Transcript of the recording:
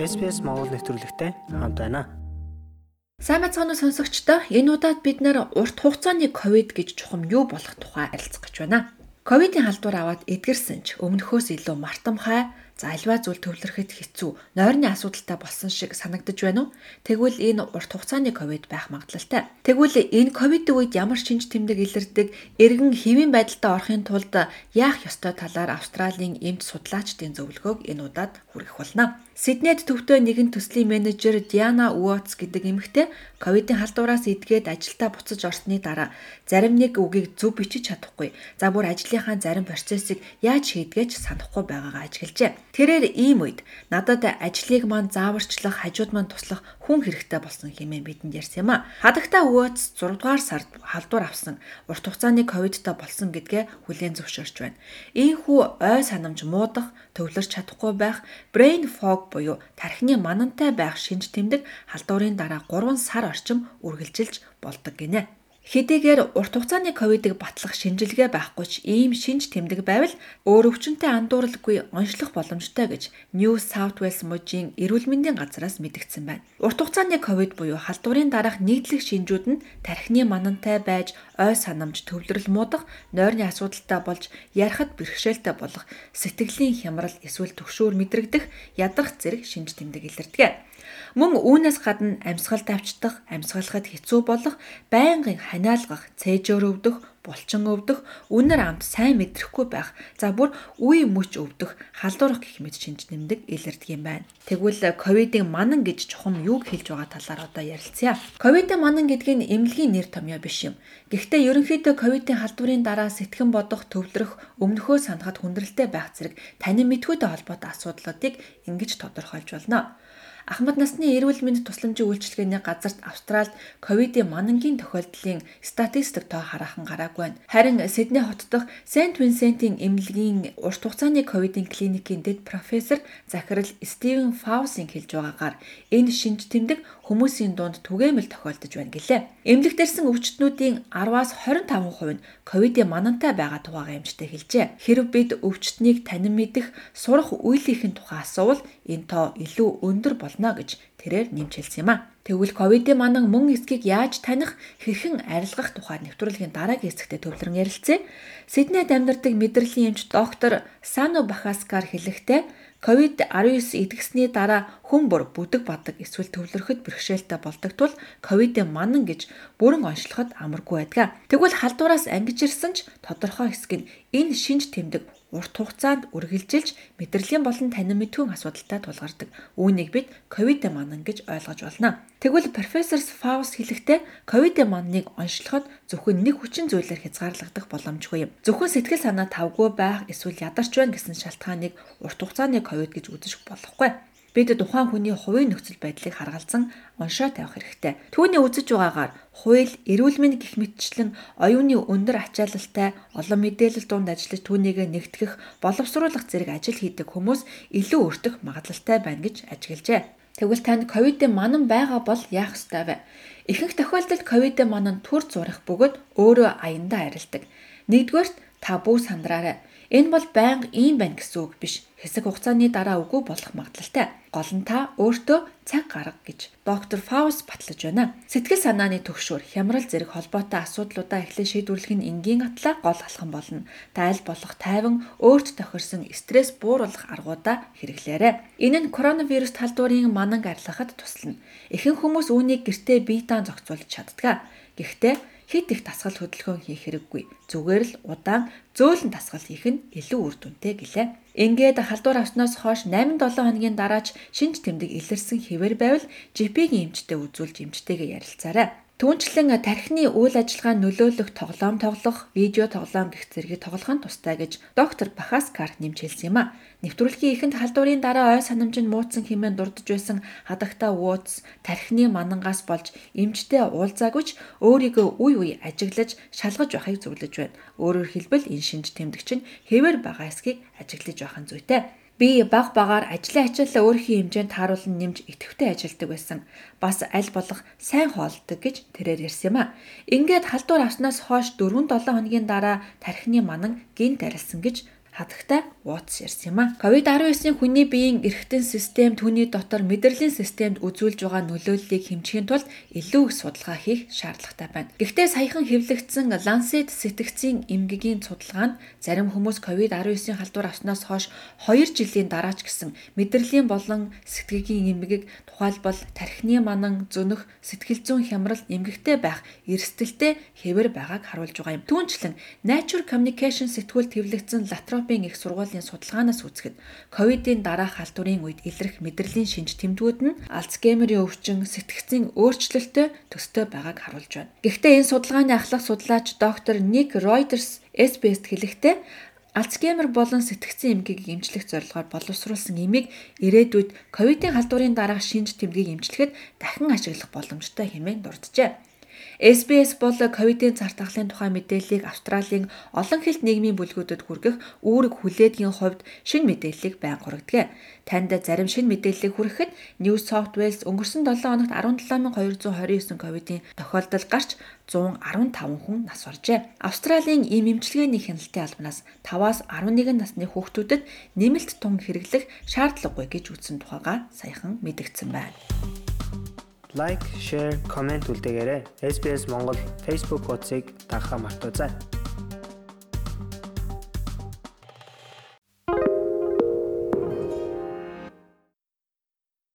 SPS Монгол нэвтрүүлэгтэй хамт байна. Сайн мэцхан сонсогчдоо энэ удаад бид нэр урт хугацааны ковид гэж чухам юу болох тухай ярилцах гэж байна. Ковидын халдвар аваад эдгэрсэн ч өмнөхөөс илүү мартамхай, За альва зүйл төвлөрөхөд хэцүү, нойрны асуудалтай болсон шиг санагдаж байна уу? Тэгвэл энэ урт хугацааны ковид байх магадлалтай. Тэгвэл энэ ковидын үед ямар шинж тэмдэг илэрдэг, эргэн хэвийн байдалтай орохын тулд яах ёстой талаар Австралийн эмч судлаачдын зөвлөгөөг энэ удаад хүргэх болно. Сиднейд төвтэй нэгэн төслийн менежер Диана Уотс гэдэг эмэгтэй ковидын халдвараас эдгээд ажилдаа буцаж орсны дараа зарим нэг үгийг зөв бичиж чадахгүй. За бүр ажлынхаа зарим процессыг яаж хийдгэж санахгүй байгаагаа ажиглажээ. Тэрээр ийм үед надад ажлыг маань зааварчлах, хажууд маань туслах хүн хэрэгтэй болсон хэмээн бидэнд ярьсан юм а. Хадагта Уотс 6 дугаар сард халдвар авсан урт хугацааны ковидтай болсон гэдгээ хүлээн зөвшөөрч байна. Ийхүү ой санамж муудах, төвлөрч чадахгүй байх, brain fog буюу тархины манантай байх шинж тэмдэг халдварын дараа 3 сар орчим үргэлжилж болдог гинэ. Хэдийгээр урт хугацааны ковидыг батлах шинжилгээ байхгүй ч ийм шинж тэмдэг байвал өөр өвчнөд андууралгүй онцлох боломжтой гэж New South Wales мужийн эрүүл мэндийн газраас мэдгдсэн байна. Урт хугацааны ковид буюу халдварын дараах нийтлэг шинжүүд нь тархины манантай байж ой санамж төвлөрөл муудах, нойрны асуудалтай болж ярахад бэрхшээлтэй болох, сэтгэлийн хямрал эсвэл төгшөөр мэдрэгдэх, ядрах зэрэг шинж тэмдэг илэрдэг. Мөн үүнээс гадна амьсгал давчдах, амьсгалахад хэцүү болох, байнгын ханиалгах, цээжөөр өвдөх, булчин өвдөх, үнэр амт сайн мэдрэхгүй байх, за бүр үе мөч өвдөх, халдварах гэх мэт шинж нэмдэг илэрдэг юм байна. Тэгвэл ковидын манан гэж чухам юуг хэлж байгаа талаар одоо ярилцъя. Ковидын манан гэдэг нь эмнэлгийн нэр томьёо биш юм. Гэхдээ ерөнхийдөө ковидын халдварын дараа сэтгэн бодох, төвлөрөх, өмнөхөө санахад хүндрэлтэй байх зэрэг танин мэдхүйтэй холбоотой асуудлуудыг ингэж тодорхойлж болно. Ахмад насны эрүүл мэнд тусламжийн үйлчилгээний газарт Австральд ковидын манангийн тохиолдлын статистик тоо хараахан гараагүй байна. Харин Сидней хот дахь Сент Винсентийн эмнэлгийн урт хугацааны ковидын клиникийн дэд профессор Захирал Стивен Фаусин хэлж байгаагаар энэ шинж тэмдэг хүмүүсийн дунд түгээмэл тохиолдож байна гэлээ. Эмнэлэгдэрсэн өвчтнүүдийн 10-аас 25% нь ковидын манантай байгаа тухайга эмчтэй хэлжээ. Хэрв бид өвчтнийг танин мэдэх, сурах үйлийнхэн тухай асуувал энэ тоо илүү өндөр болно гэж тэрээр нэмж хэлсэн юм а. Тэгвэл ковидын манан мөн эсхийг яаж таних, хэрхэн арилгах тухай нэвтрүүлгийн дараагийн хэсэгтээ төвлөрөн ярилцъя. Сиднейд амьдардаг мэдрэлийн эмч доктор Сано Бахаскар хэлэхдээ COVID-19 идэгсний дараа хүн бүр бүдэг бадаг эсвэл төвлөрөхөд бэрхшээлтэй болдог тул ковидын манан гэж бүрэн онцлоход амаргүй байдаг. Тэгвэл халдвараас ангиж ирсэн ч тодорхой хэсэг нь энэ шинж тэмдэг урт хугацаанд үргэлжилж мэдрэлийн болон танин мэдхүйн асуудалтай тулгардаг. Үүнийг бид ковид манан гэж ойлгож байна. Тэгвэл профессор Фаус хэлэхдээ ковид манныг онцлоход зөвхөн нэг хүчин зүйлээр хязгаарлагдах боломжгүй юм. Зөвхөн сэтгэл санаа тавгүй байх эсвэл ядарч байна гэсэн шалтгааныг урт хугацааны ковид гэж үзэж болохгүй. Бид тухайн хүний хувийн нөхцөл байдлыг харгалзан уншаа тавих хэрэгтэй. Түүний үзэж байгаагаар хууль, эрүүл мэнд гих мэтчлэн оюуны өндөр ачаалалтай олон мэдээлэл дунд ажиллаж түүнийг нэгтгэх, боловсруулах зэрэг ажил хийдэг хүмүүс илүү өртөх магадлалтай байна гэж ажиглажээ. Тэгвэл танд ковидын манан байгаа бол яах ёстой вэ? Ихэнх тохиолдолд ковидын манан төр зурах бөгөөд өөрөө аяндаа арилдаг. Нэгдүгээрт та бүү сандраарай. Энэ бол байнга ийм байна гэсэн үг биш. Хэсэг хугацааны дараа үгүй болох магадлалтай. Гол нь та өөртөө цаг гарга гэж доктор Фаус батлаж байна. Сэтгэл санааны төгшөөр хямрал зэрэг холбоотой асуудлуудаа эхлэн шийдвэрлэх нь энгийн атлаа гол алхам болно. Та аль болох тайван өөрт тохирсон стресс бууруулах аргуудаа хэрэглээрэй. Энэ нь коронавирус талдуурын мананг арилгахад туслана. Ихэнх хүмүүс үүнийг гэртээ бие даан зохицуулж чаддаг. Гэхдээ хит их тасгал хөдөлгөөн хийх хэрэггүй. Зүгээр л удаан зөөлөн тасгал хийх нь илүү үр дүнтэй гэлээ. Ингээд халдвар авснаас хойш 8-7 хоногийн дараач шинж тэмдэг илэрсэн хэвээр байвал GP-ийн эмчтэй үзүүлж эмчтэйгээ ярилцаарай. Түүнчлэн тархины үйл ажиллагаа нөлөөлөх тоглоом тоглох, видео тоглоом гэх зэргийг тоглох нь тустай гэж доктор Бахаскар нэмж хэлсэн юм а. Нэвтрүүлгийн эхэнд халдварын дараа ой санамж нь муудсан хэмээн дурдж байсан хадагта Вуудс тархины манангаас болж эмчтэй уулзаагүйч өөрийгөө үе үе ажиглаж шалгаж байхыг зөвлөж байна. Өөрөөр хэлбэл энэ шинж тэмдэгч нь хэвээр байгаа эсхийг ажиглаж байх нь зүйтэй. Би баг багаар ажлын ачааллаа өөрхийн хэмжээнд тааруулан нэмж идэвхтэй ажилдаг байсан. Бас аль болох сайн хоолдог гэж тэрээр ярьсан юм а. Ингээд халдвар авснаас хойш 4-7 хоногийн дараа тархины манан гинт арилсан гэж хадагтай Watts ярьсан юм а. COVID-19-ийн хүний биеийн эрхтэн систем түүний дотор мэдрэлийн системд үзүүлж байгаа нөлөөллийг хэмжихийн тулд илүү их судалгаа хийх шаардлагатай байна. Гэхдээ саяхан хэвлэгдсэн Lancet сэтгцийн эмгэгийн судалгаа нь зарим хүмүүс COVID-19-ийн халдвар авснаас хойш 2 жилийн дараач гэсэн мэдрэлийн болон сэтгэгийн эмгэг тухайлбал тархины манан зөнөх сэтгэл зүйн хямрал эмгэгтэй байх эрсдэлтэй хэвээр байгааг харуулж байгаа юм. Түүнчлэн Nature Communication сэтгүүлд хэвлэгдсэн Latropin их сургуулийн судалгаанаас үзэхэд ковидын дараах халдварын үед илрэх мэдрэлийн шинж тэмдгүүд нь Альцгеймерийн өвчин сэтгцийн өөрчлөлтөй төстэй байгааг харуулж байна. Гэхдээ энэ судалгааны ахлах судлаач доктор Ник Reuters SBS-д хэлэхдээ Альцгеймер болон сэтгцийн эмгэгийг эмчлэх зорилгоор боловсруулсан эмийг ирээдүйд ковидын халдварын дараах шинж тэмдгийг эмчлэхэд дахин ашиглах боломжтой хэмээн дурджээ. SBS бол ковидын цар тахлын тухай мэдээллийг Австралийн олон хэлт нийгмийн бүлгүүдэд хүргэх үүрэг хүлээдгийн хувьд шин мэдээллийг байн хүргэдэг. Танд зарим шин мэдээллийг хүргэхэд New South Wales өнгөрсөн 7 хоногт 17229 ковидын тохиолдол гарч 115 хүн нас оржээ. Австралийн ийм эмчилгээний хяналтын албанаас 5-аас 11 насны хүүхдүүдэд нэмэлт тун хэрэглэх шаардлагагүй гэж үзсэн тухайга саяхан мэдгдсэн байна лайк, шеэр, комент үлдээгээрэй. SBS Монгол Facebook хуудсыг дагахаа мартаоцай.